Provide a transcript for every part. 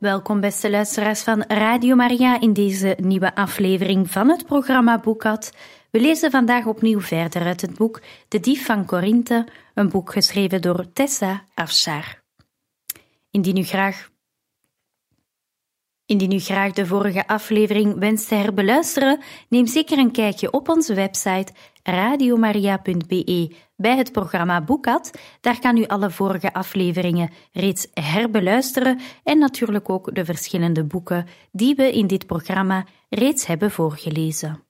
Welkom beste luisteraars van Radio Maria in deze nieuwe aflevering van het programma Boekat. We lezen vandaag opnieuw verder uit het boek De Dief van Korinthe, een boek geschreven door Tessa Afshar. Indien u graag Indien u graag de vorige aflevering wenst te herbeluisteren, neem zeker een kijkje op onze website radiomaria.be bij het programma Boekat. Daar kan u alle vorige afleveringen reeds herbeluisteren en natuurlijk ook de verschillende boeken die we in dit programma reeds hebben voorgelezen.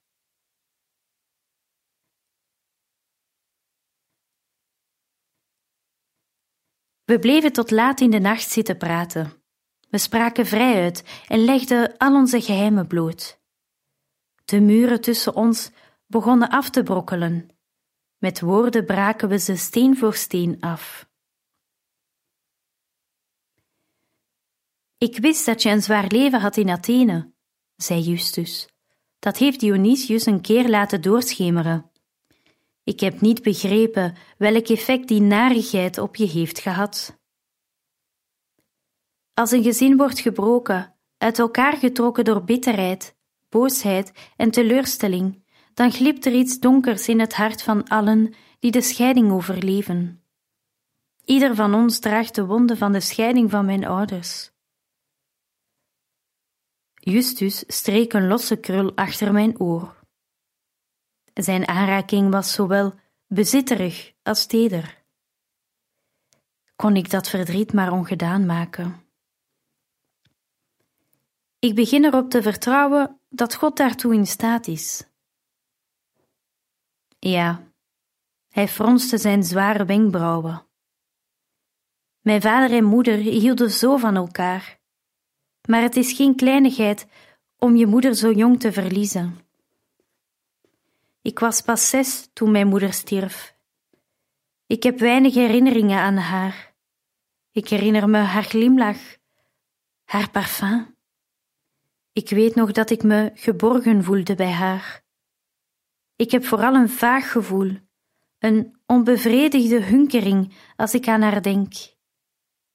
We bleven tot laat in de nacht zitten praten. We spraken vrij uit en legden al onze geheimen bloot. De muren tussen ons begonnen af te brokkelen. Met woorden braken we ze steen voor steen af. Ik wist dat je een zwaar leven had in Athene, zei Justus. Dat heeft Dionysius een keer laten doorschemeren. Ik heb niet begrepen welk effect die narigheid op je heeft gehad. Als een gezin wordt gebroken, uit elkaar getrokken door bitterheid, boosheid en teleurstelling, dan glipt er iets donkers in het hart van allen die de scheiding overleven. Ieder van ons draagt de wonden van de scheiding van mijn ouders. Justus streek een losse krul achter mijn oor. Zijn aanraking was zowel bezitterig als teder. Kon ik dat verdriet maar ongedaan maken? Ik begin erop te vertrouwen dat God daartoe in staat is. Ja, hij fronste zijn zware wenkbrauwen. Mijn vader en moeder hielden zo van elkaar, maar het is geen kleinigheid om je moeder zo jong te verliezen. Ik was pas zes toen mijn moeder stierf. Ik heb weinig herinneringen aan haar. Ik herinner me haar glimlach, haar parfum. Ik weet nog dat ik me geborgen voelde bij haar. Ik heb vooral een vaag gevoel, een onbevredigde hunkering als ik aan haar denk.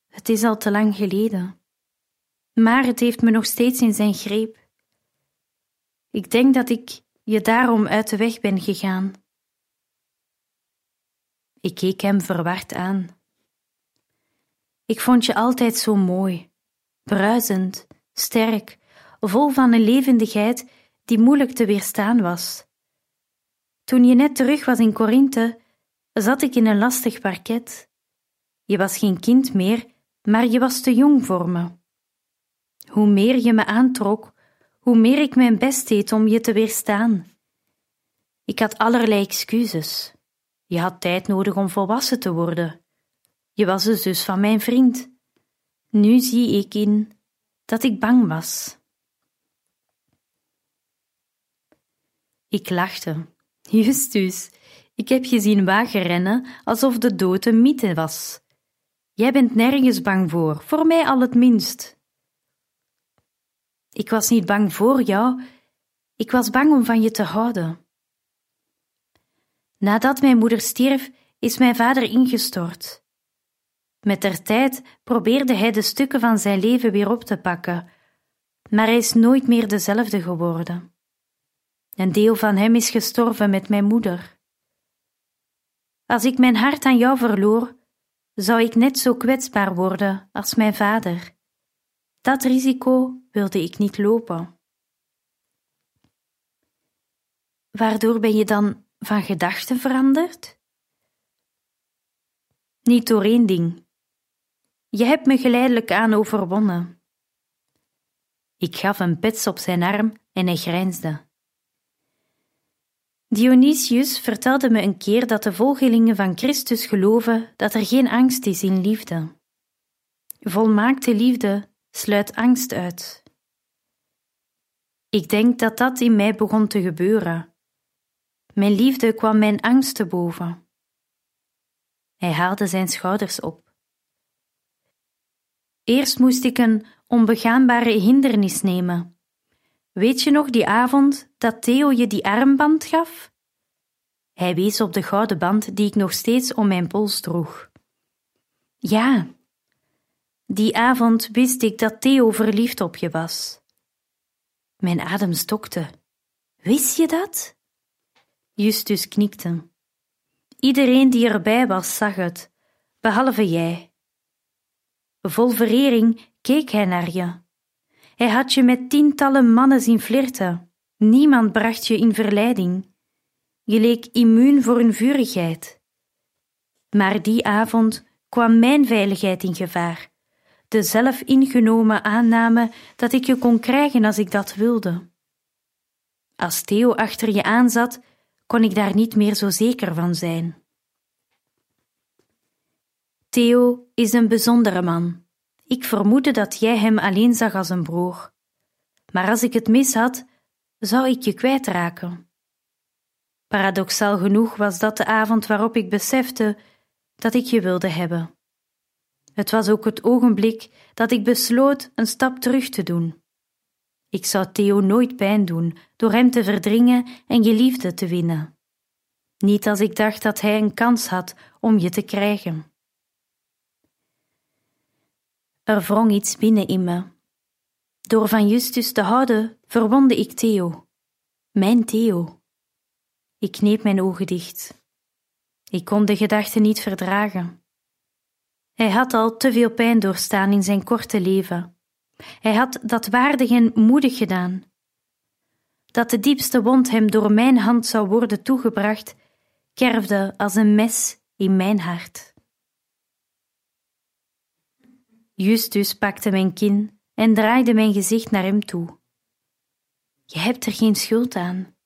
Het is al te lang geleden, maar het heeft me nog steeds in zijn greep. Ik denk dat ik je daarom uit de weg ben gegaan. Ik keek hem verward aan. Ik vond je altijd zo mooi, bruisend, sterk, vol van een levendigheid die moeilijk te weerstaan was. Toen je net terug was in Korinthe, zat ik in een lastig parket. Je was geen kind meer, maar je was te jong voor me. Hoe meer je me aantrok, hoe meer ik mijn best deed om je te weerstaan. Ik had allerlei excuses. Je had tijd nodig om volwassen te worden. Je was de zus van mijn vriend. Nu zie ik in dat ik bang was. Ik lachte. Justus, ik heb je zien wagenrennen alsof de dood een mythe was. Jij bent nergens bang voor, voor mij al het minst. Ik was niet bang voor jou, ik was bang om van je te houden. Nadat mijn moeder stierf, is mijn vader ingestort. Met der tijd probeerde hij de stukken van zijn leven weer op te pakken, maar hij is nooit meer dezelfde geworden. Een deel van hem is gestorven met mijn moeder. Als ik mijn hart aan jou verloor, zou ik net zo kwetsbaar worden als mijn vader. Dat risico wilde ik niet lopen. Waardoor ben je dan van gedachten veranderd? Niet door één ding. Je hebt me geleidelijk aan overwonnen. Ik gaf een pets op zijn arm en hij grijnsde. Dionysius vertelde me een keer dat de volgelingen van Christus geloven dat er geen angst is in liefde. Volmaakte liefde sluit angst uit. Ik denk dat dat in mij begon te gebeuren. Mijn liefde kwam mijn angst te boven. Hij haalde zijn schouders op. Eerst moest ik een onbegaanbare hindernis nemen. Weet je nog die avond dat Theo je die armband gaf? Hij wees op de gouden band die ik nog steeds om mijn pols droeg. Ja, die avond wist ik dat Theo verliefd op je was. Mijn adem stokte. Wist je dat? Justus knikte. Iedereen die erbij was zag het, behalve jij. Vol verering keek hij naar je. Hij had je met tientallen mannen zien flirten. Niemand bracht je in verleiding. Je leek immuun voor hun vurigheid. Maar die avond kwam mijn veiligheid in gevaar de zelf ingenomen aanname dat ik je kon krijgen als ik dat wilde. Als Theo achter je aanzat, kon ik daar niet meer zo zeker van zijn. Theo is een bijzondere man. Ik vermoedde dat jij hem alleen zag als een broer. Maar als ik het mis had, zou ik je kwijtraken. Paradoxaal genoeg was dat de avond waarop ik besefte dat ik je wilde hebben. Het was ook het ogenblik dat ik besloot een stap terug te doen. Ik zou Theo nooit pijn doen door hem te verdringen en je liefde te winnen. Niet als ik dacht dat hij een kans had om je te krijgen. Er wrong iets binnen in me. Door van Justus te houden, verwonde ik Theo. Mijn Theo. Ik kneep mijn ogen dicht. Ik kon de gedachte niet verdragen. Hij had al te veel pijn doorstaan in zijn korte leven. Hij had dat waardig en moedig gedaan. Dat de diepste wond hem door mijn hand zou worden toegebracht, kerfde als een mes in mijn hart. Justus pakte mijn kin en draaide mijn gezicht naar hem toe. Je hebt er geen schuld aan.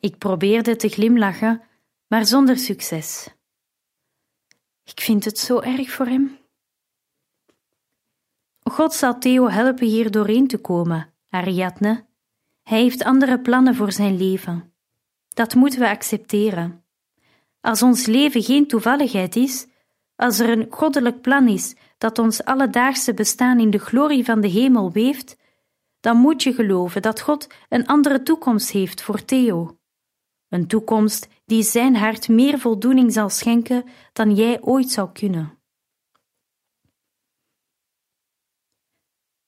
Ik probeerde te glimlachen, maar zonder succes. Ik vind het zo erg voor hem. God zal Theo helpen hier doorheen te komen, Ariadne. Hij heeft andere plannen voor zijn leven. Dat moeten we accepteren. Als ons leven geen toevalligheid is, als er een goddelijk plan is dat ons alledaagse bestaan in de glorie van de hemel weeft, dan moet je geloven dat God een andere toekomst heeft voor Theo. Een toekomst die zijn hart meer voldoening zal schenken dan jij ooit zou kunnen.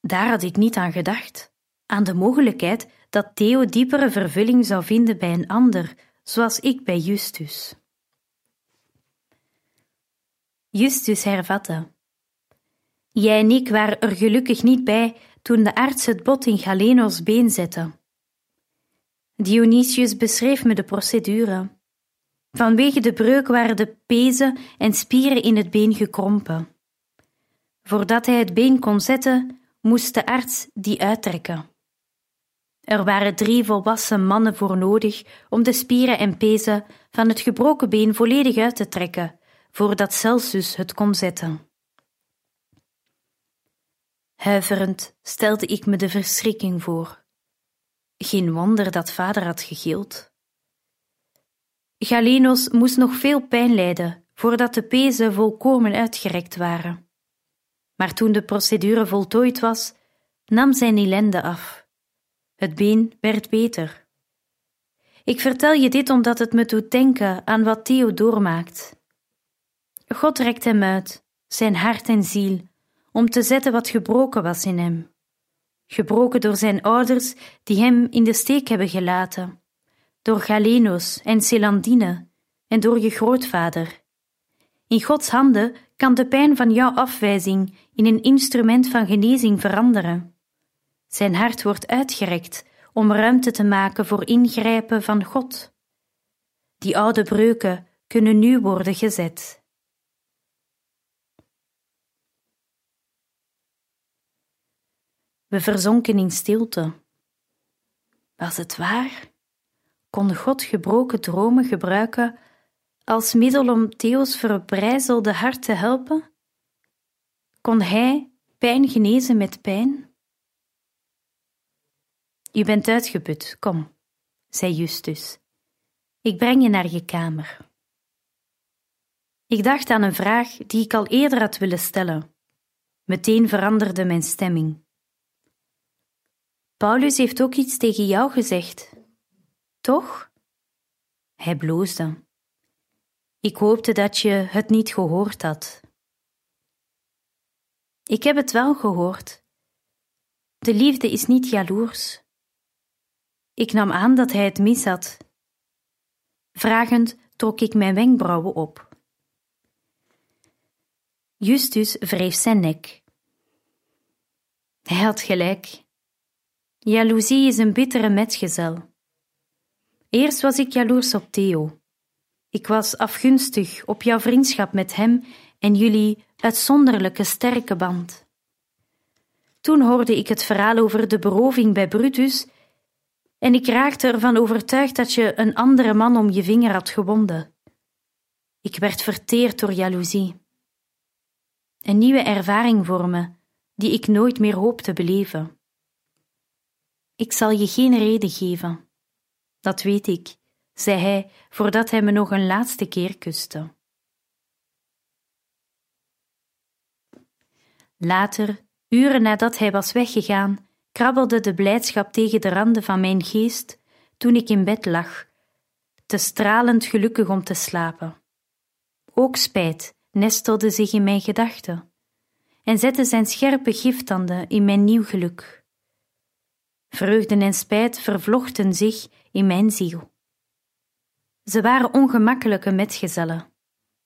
Daar had ik niet aan gedacht, aan de mogelijkheid dat Theo diepere vervulling zou vinden bij een ander, zoals ik bij Justus. Justus hervatte. Jij en ik waren er gelukkig niet bij toen de arts het bot in Galenos been zette. Dionysius beschreef me de procedure. Vanwege de breuk waren de pezen en spieren in het been gekrompen. Voordat hij het been kon zetten, moest de arts die uittrekken. Er waren drie volwassen mannen voor nodig om de spieren en pezen van het gebroken been volledig uit te trekken, voordat Celsus het kon zetten. Huiverend stelde ik me de verschrikking voor. Geen wonder dat vader had gegild. Galenos moest nog veel pijn lijden voordat de pezen volkomen uitgerekt waren. Maar toen de procedure voltooid was, nam zijn ellende af. Het been werd beter. Ik vertel je dit omdat het me doet denken aan wat Theo doormaakt. God rekt hem uit, zijn hart en ziel, om te zetten wat gebroken was in hem gebroken door zijn ouders die hem in de steek hebben gelaten, door Galenos en Celandine en door je grootvader. In Gods handen kan de pijn van jouw afwijzing in een instrument van genezing veranderen. Zijn hart wordt uitgerekt om ruimte te maken voor ingrijpen van God. Die oude breuken kunnen nu worden gezet. We verzonken in stilte. Was het waar? kon God gebroken dromen gebruiken als middel om Theo's verbrijzelde hart te helpen? Kon hij pijn genezen met pijn? Je bent uitgeput, kom, zei Justus. Ik breng je naar je kamer. Ik dacht aan een vraag die ik al eerder had willen stellen. Meteen veranderde mijn stemming. Paulus heeft ook iets tegen jou gezegd. Toch? Hij bloosde. Ik hoopte dat je het niet gehoord had. Ik heb het wel gehoord. De liefde is niet jaloers. Ik nam aan dat hij het mis had. Vragend trok ik mijn wenkbrauwen op. Justus wreef zijn nek. Hij had gelijk. Jaloezie is een bittere metgezel. Eerst was ik jaloers op Theo. Ik was afgunstig op jouw vriendschap met hem en jullie uitzonderlijke sterke band. Toen hoorde ik het verhaal over de beroving bij Brutus en ik raakte ervan overtuigd dat je een andere man om je vinger had gewonden. Ik werd verteerd door jaloezie. Een nieuwe ervaring voor me, die ik nooit meer hoop te beleven. Ik zal je geen reden geven. Dat weet ik, zei hij voordat hij me nog een laatste keer kuste. Later, uren nadat hij was weggegaan, krabbelde de blijdschap tegen de randen van mijn geest toen ik in bed lag, te stralend gelukkig om te slapen. Ook spijt nestelde zich in mijn gedachten en zette zijn scherpe giftanden in mijn nieuw geluk. Vreugde en spijt vervlochten zich in mijn ziel. Ze waren ongemakkelijke metgezellen.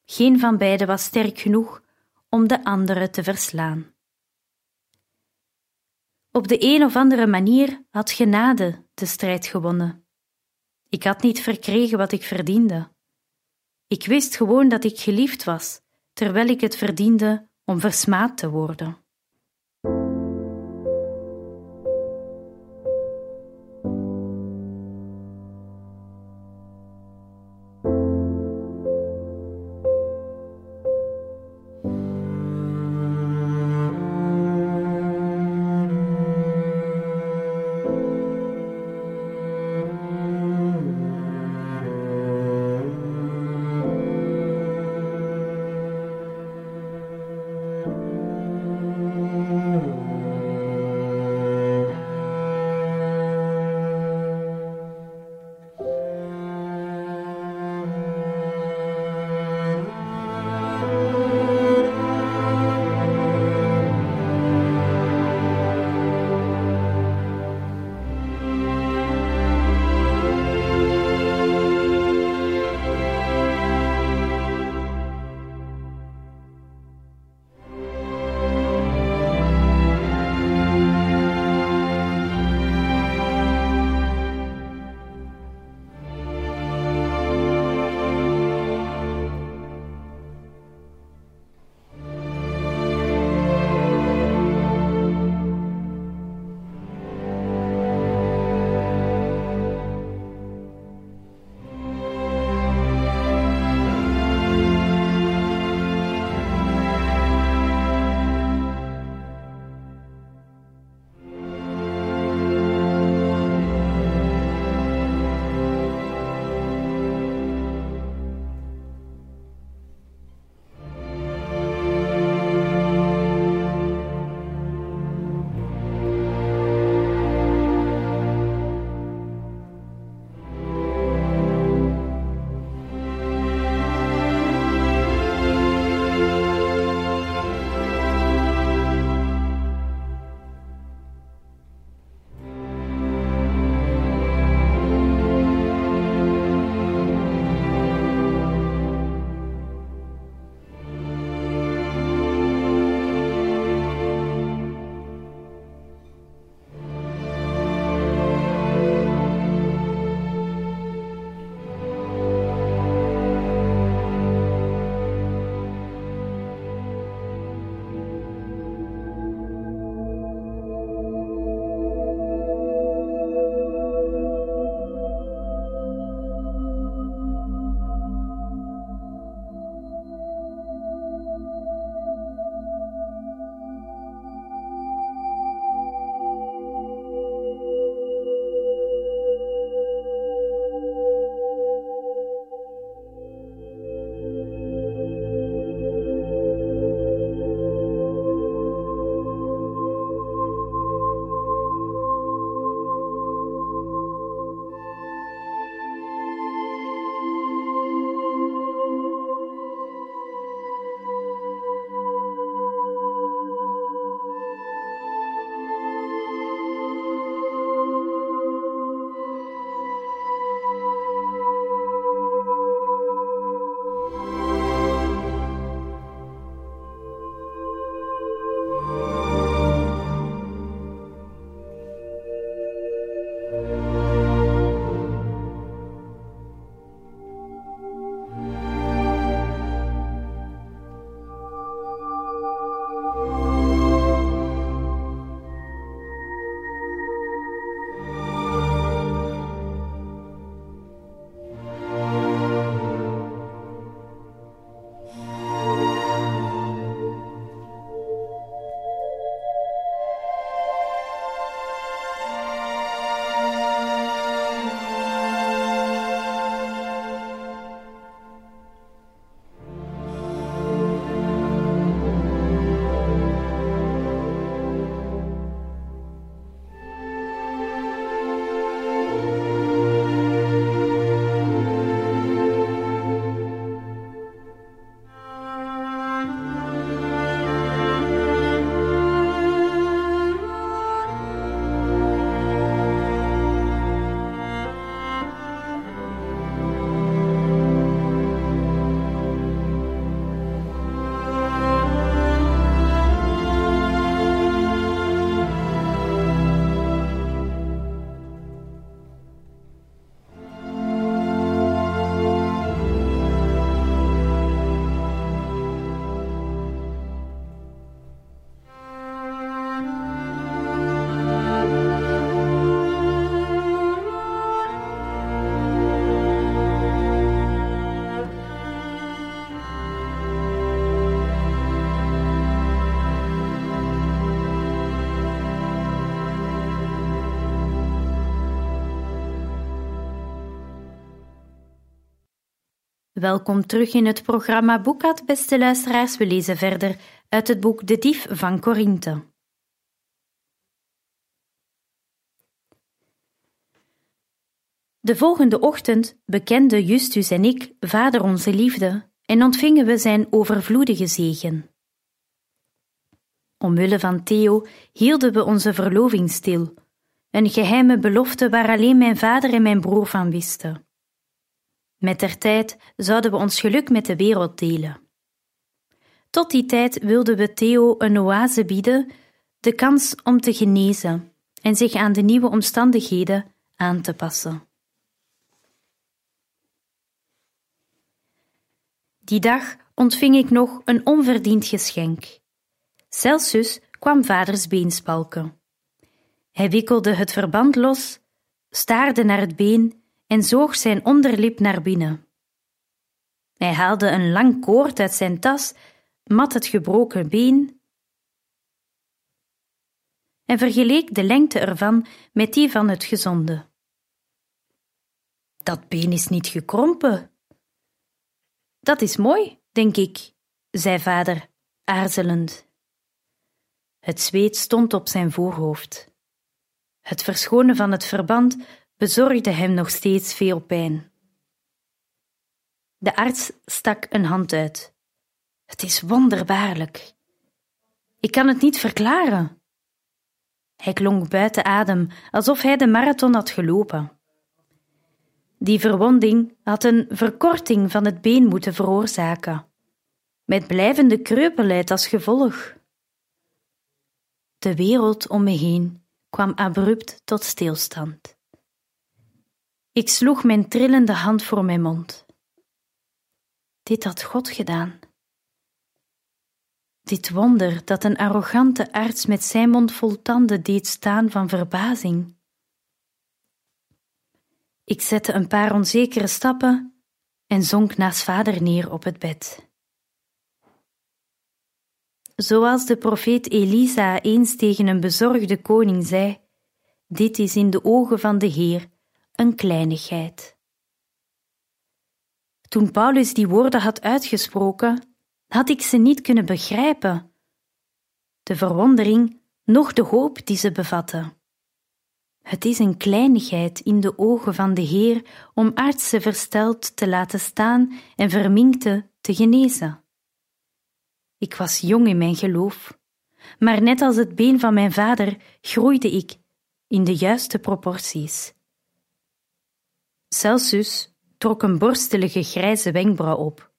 Geen van beiden was sterk genoeg om de andere te verslaan. Op de een of andere manier had genade de strijd gewonnen. Ik had niet verkregen wat ik verdiende. Ik wist gewoon dat ik geliefd was, terwijl ik het verdiende om versmaad te worden. Welkom terug in het programma Boekat, beste luisteraars. We lezen verder uit het boek De Dief van Corinthe. De volgende ochtend bekenden Justus en ik Vader onze liefde en ontvingen we zijn overvloedige zegen. Omwille van Theo hielden we onze verloving stil, een geheime belofte waar alleen mijn vader en mijn broer van wisten. Met der tijd zouden we ons geluk met de wereld delen. Tot die tijd wilden we Theo een oase bieden, de kans om te genezen en zich aan de nieuwe omstandigheden aan te passen. Die dag ontving ik nog een onverdiend geschenk. Celsius kwam vaders been spalken. Hij wikkelde het verband los, staarde naar het been en zoog zijn onderlip naar binnen. Hij haalde een lang koord uit zijn tas, mat het gebroken been en vergeleek de lengte ervan met die van het gezonde. Dat been is niet gekrompen. Dat is mooi, denk ik, zei vader, aarzelend. Het zweet stond op zijn voorhoofd. Het verschonen van het verband bezorgde hem nog steeds veel pijn. De arts stak een hand uit. Het is wonderbaarlijk. Ik kan het niet verklaren. Hij klonk buiten adem, alsof hij de marathon had gelopen. Die verwonding had een verkorting van het been moeten veroorzaken, met blijvende kreupelheid als gevolg. De wereld om me heen kwam abrupt tot stilstand. Ik sloeg mijn trillende hand voor mijn mond. Dit had God gedaan. Dit wonder dat een arrogante arts met zijn mond vol tanden deed staan van verbazing. Ik zette een paar onzekere stappen en zonk naast vader neer op het bed. Zoals de profeet Elisa eens tegen een bezorgde koning zei: Dit is in de ogen van de Heer een kleinigheid. Toen Paulus die woorden had uitgesproken, had ik ze niet kunnen begrijpen. De verwondering, noch de hoop die ze bevatten. Het is een kleinigheid in de ogen van de Heer om artsen versteld te laten staan en verminkte te genezen. Ik was jong in mijn geloof, maar net als het been van mijn vader groeide ik in de juiste proporties. Celsus trok een borstelige grijze wenkbrauw op.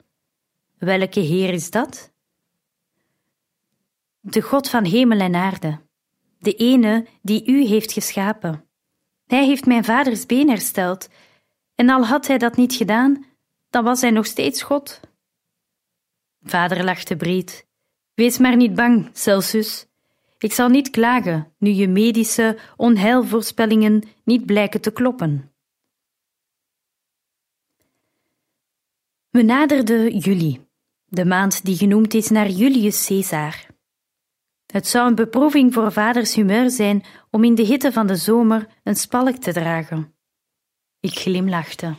Welke Heer is dat? De God van hemel en aarde, de ene die u heeft geschapen. Hij heeft mijn vaders been hersteld, en al had hij dat niet gedaan, dan was hij nog steeds God. Vader lachte breed. Wees maar niet bang, Celsus. Ik zal niet klagen nu je medische onheilvoorspellingen niet blijken te kloppen. We naderden juli, de maand die genoemd is naar Julius Caesar. Het zou een beproeving voor vaders humeur zijn om in de hitte van de zomer een spalk te dragen. Ik glimlachte.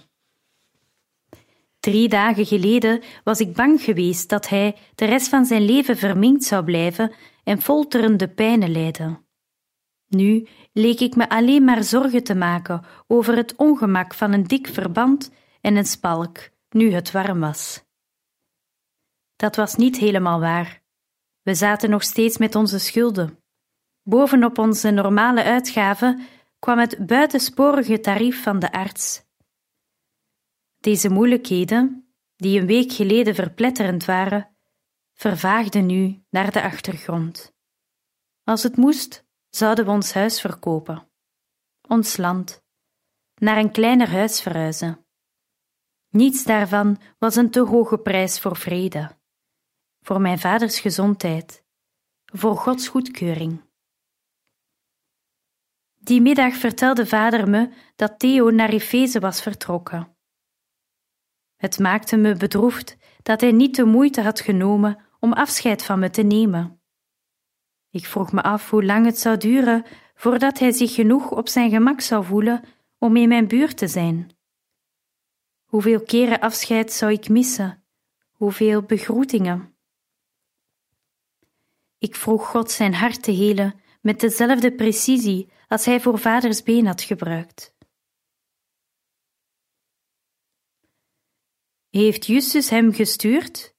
Drie dagen geleden was ik bang geweest dat hij de rest van zijn leven verminkt zou blijven en folterende pijnen lijden. Nu leek ik me alleen maar zorgen te maken over het ongemak van een dik verband en een spalk, nu het warm was. Dat was niet helemaal waar. We zaten nog steeds met onze schulden. Bovenop onze normale uitgaven kwam het buitensporige tarief van de arts. Deze moeilijkheden, die een week geleden verpletterend waren, vervaagden nu naar de achtergrond. Als het moest, zouden we ons huis verkopen, ons land, naar een kleiner huis verhuizen. Niets daarvan was een te hoge prijs voor vrede, voor mijn vaders gezondheid, voor Gods goedkeuring. Die middag vertelde vader me dat Theo naar Efeze was vertrokken. Het maakte me bedroefd dat hij niet de moeite had genomen om afscheid van me te nemen. Ik vroeg me af hoe lang het zou duren voordat hij zich genoeg op zijn gemak zou voelen om in mijn buurt te zijn. Hoeveel keren afscheid zou ik missen? Hoeveel begroetingen? Ik vroeg God zijn hart te helen met dezelfde precisie als hij voor vaders been had gebruikt. Heeft Justus hem gestuurd?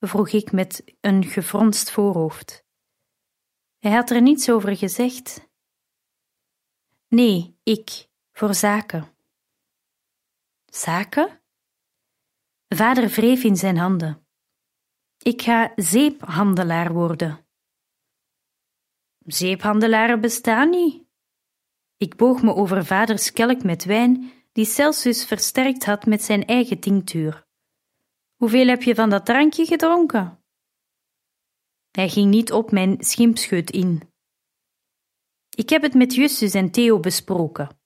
vroeg ik met een gefronst voorhoofd. Hij had er niets over gezegd. Nee, ik, voor zaken. Zaken? Vader wreef in zijn handen. Ik ga zeephandelaar worden. Zeephandelaren bestaan niet. Ik boog me over vaders kelk met wijn, die Celsius versterkt had met zijn eigen tinctuur. Hoeveel heb je van dat drankje gedronken? Hij ging niet op mijn schimpscheut in. Ik heb het met Justus en Theo besproken.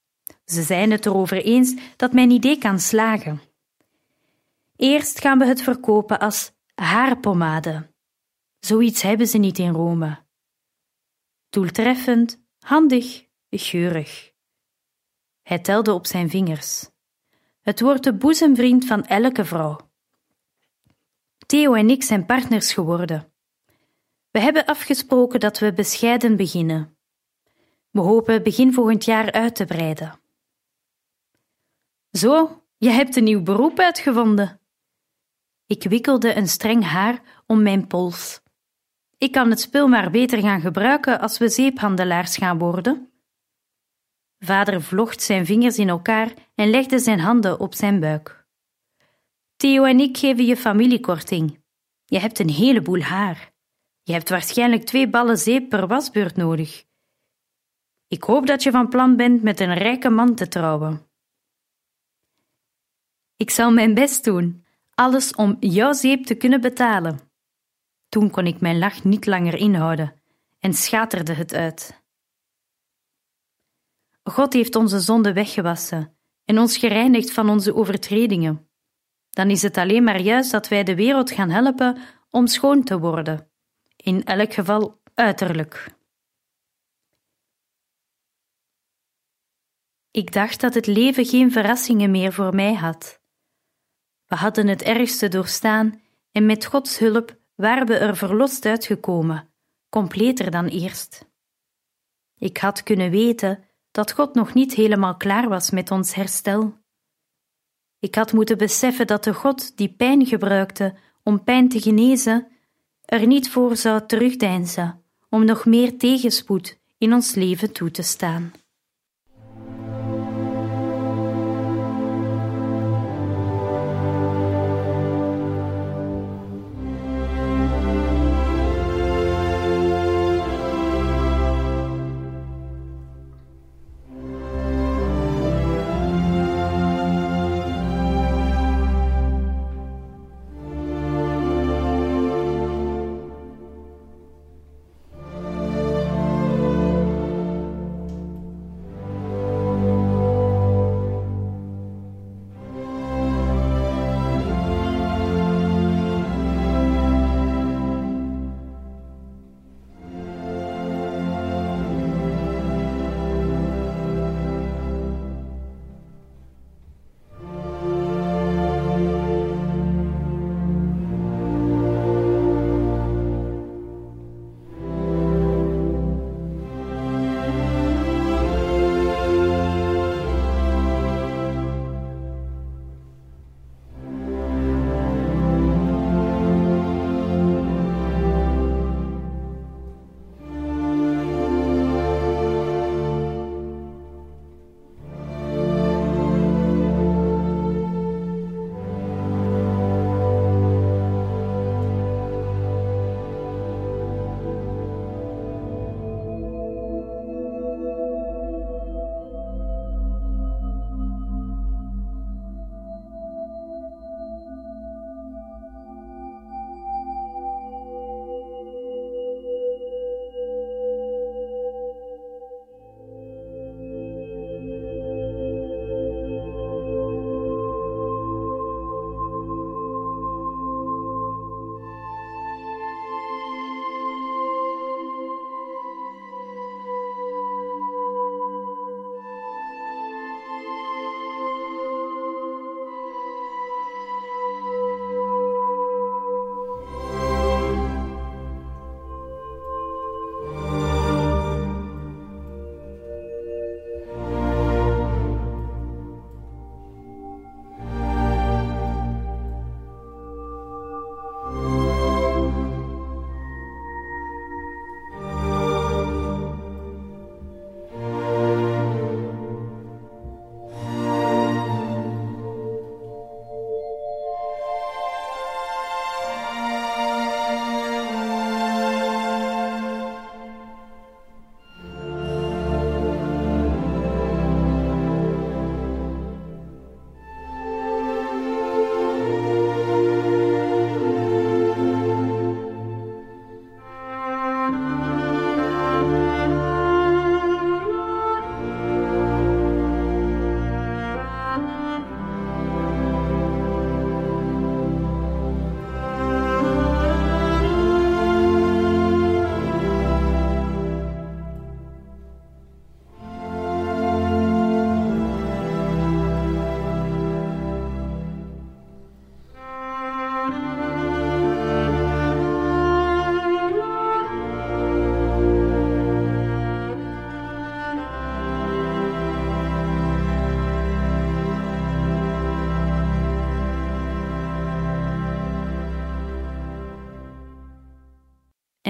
Ze zijn het erover eens dat mijn idee kan slagen. Eerst gaan we het verkopen als haarpomade. Zoiets hebben ze niet in Rome. Doeltreffend, handig, geurig. Hij telde op zijn vingers. Het wordt de boezemvriend van elke vrouw. Theo en ik zijn partners geworden. We hebben afgesproken dat we bescheiden beginnen. We hopen begin volgend jaar uit te breiden. Zo, je hebt een nieuw beroep uitgevonden. Ik wikkelde een streng haar om mijn pols. Ik kan het spul maar beter gaan gebruiken als we zeephandelaars gaan worden. Vader vlocht zijn vingers in elkaar en legde zijn handen op zijn buik. Theo en ik geven je familiekorting. Je hebt een heleboel haar. Je hebt waarschijnlijk twee ballen zeep per wasbeurt nodig. Ik hoop dat je van plan bent met een rijke man te trouwen. Ik zal mijn best doen, alles om jouw zeep te kunnen betalen. Toen kon ik mijn lach niet langer inhouden en schaterde het uit. God heeft onze zonde weggewassen en ons gereinigd van onze overtredingen. Dan is het alleen maar juist dat wij de wereld gaan helpen om schoon te worden, in elk geval uiterlijk. Ik dacht dat het leven geen verrassingen meer voor mij had. We hadden het ergste doorstaan en met Gods hulp waren we er verlost uitgekomen, completer dan eerst. Ik had kunnen weten dat God nog niet helemaal klaar was met ons herstel. Ik had moeten beseffen dat de God die pijn gebruikte om pijn te genezen, er niet voor zou terugdeinzen om nog meer tegenspoed in ons leven toe te staan.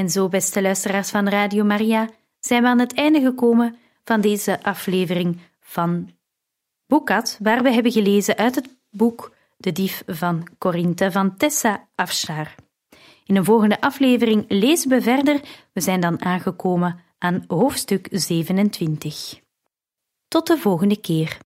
En zo, beste luisteraars van Radio Maria, zijn we aan het einde gekomen van deze aflevering van Boekat, waar we hebben gelezen uit het boek De Dief van Corinthe van Tessa Afshar. In een volgende aflevering lezen we verder. We zijn dan aangekomen aan hoofdstuk 27. Tot de volgende keer.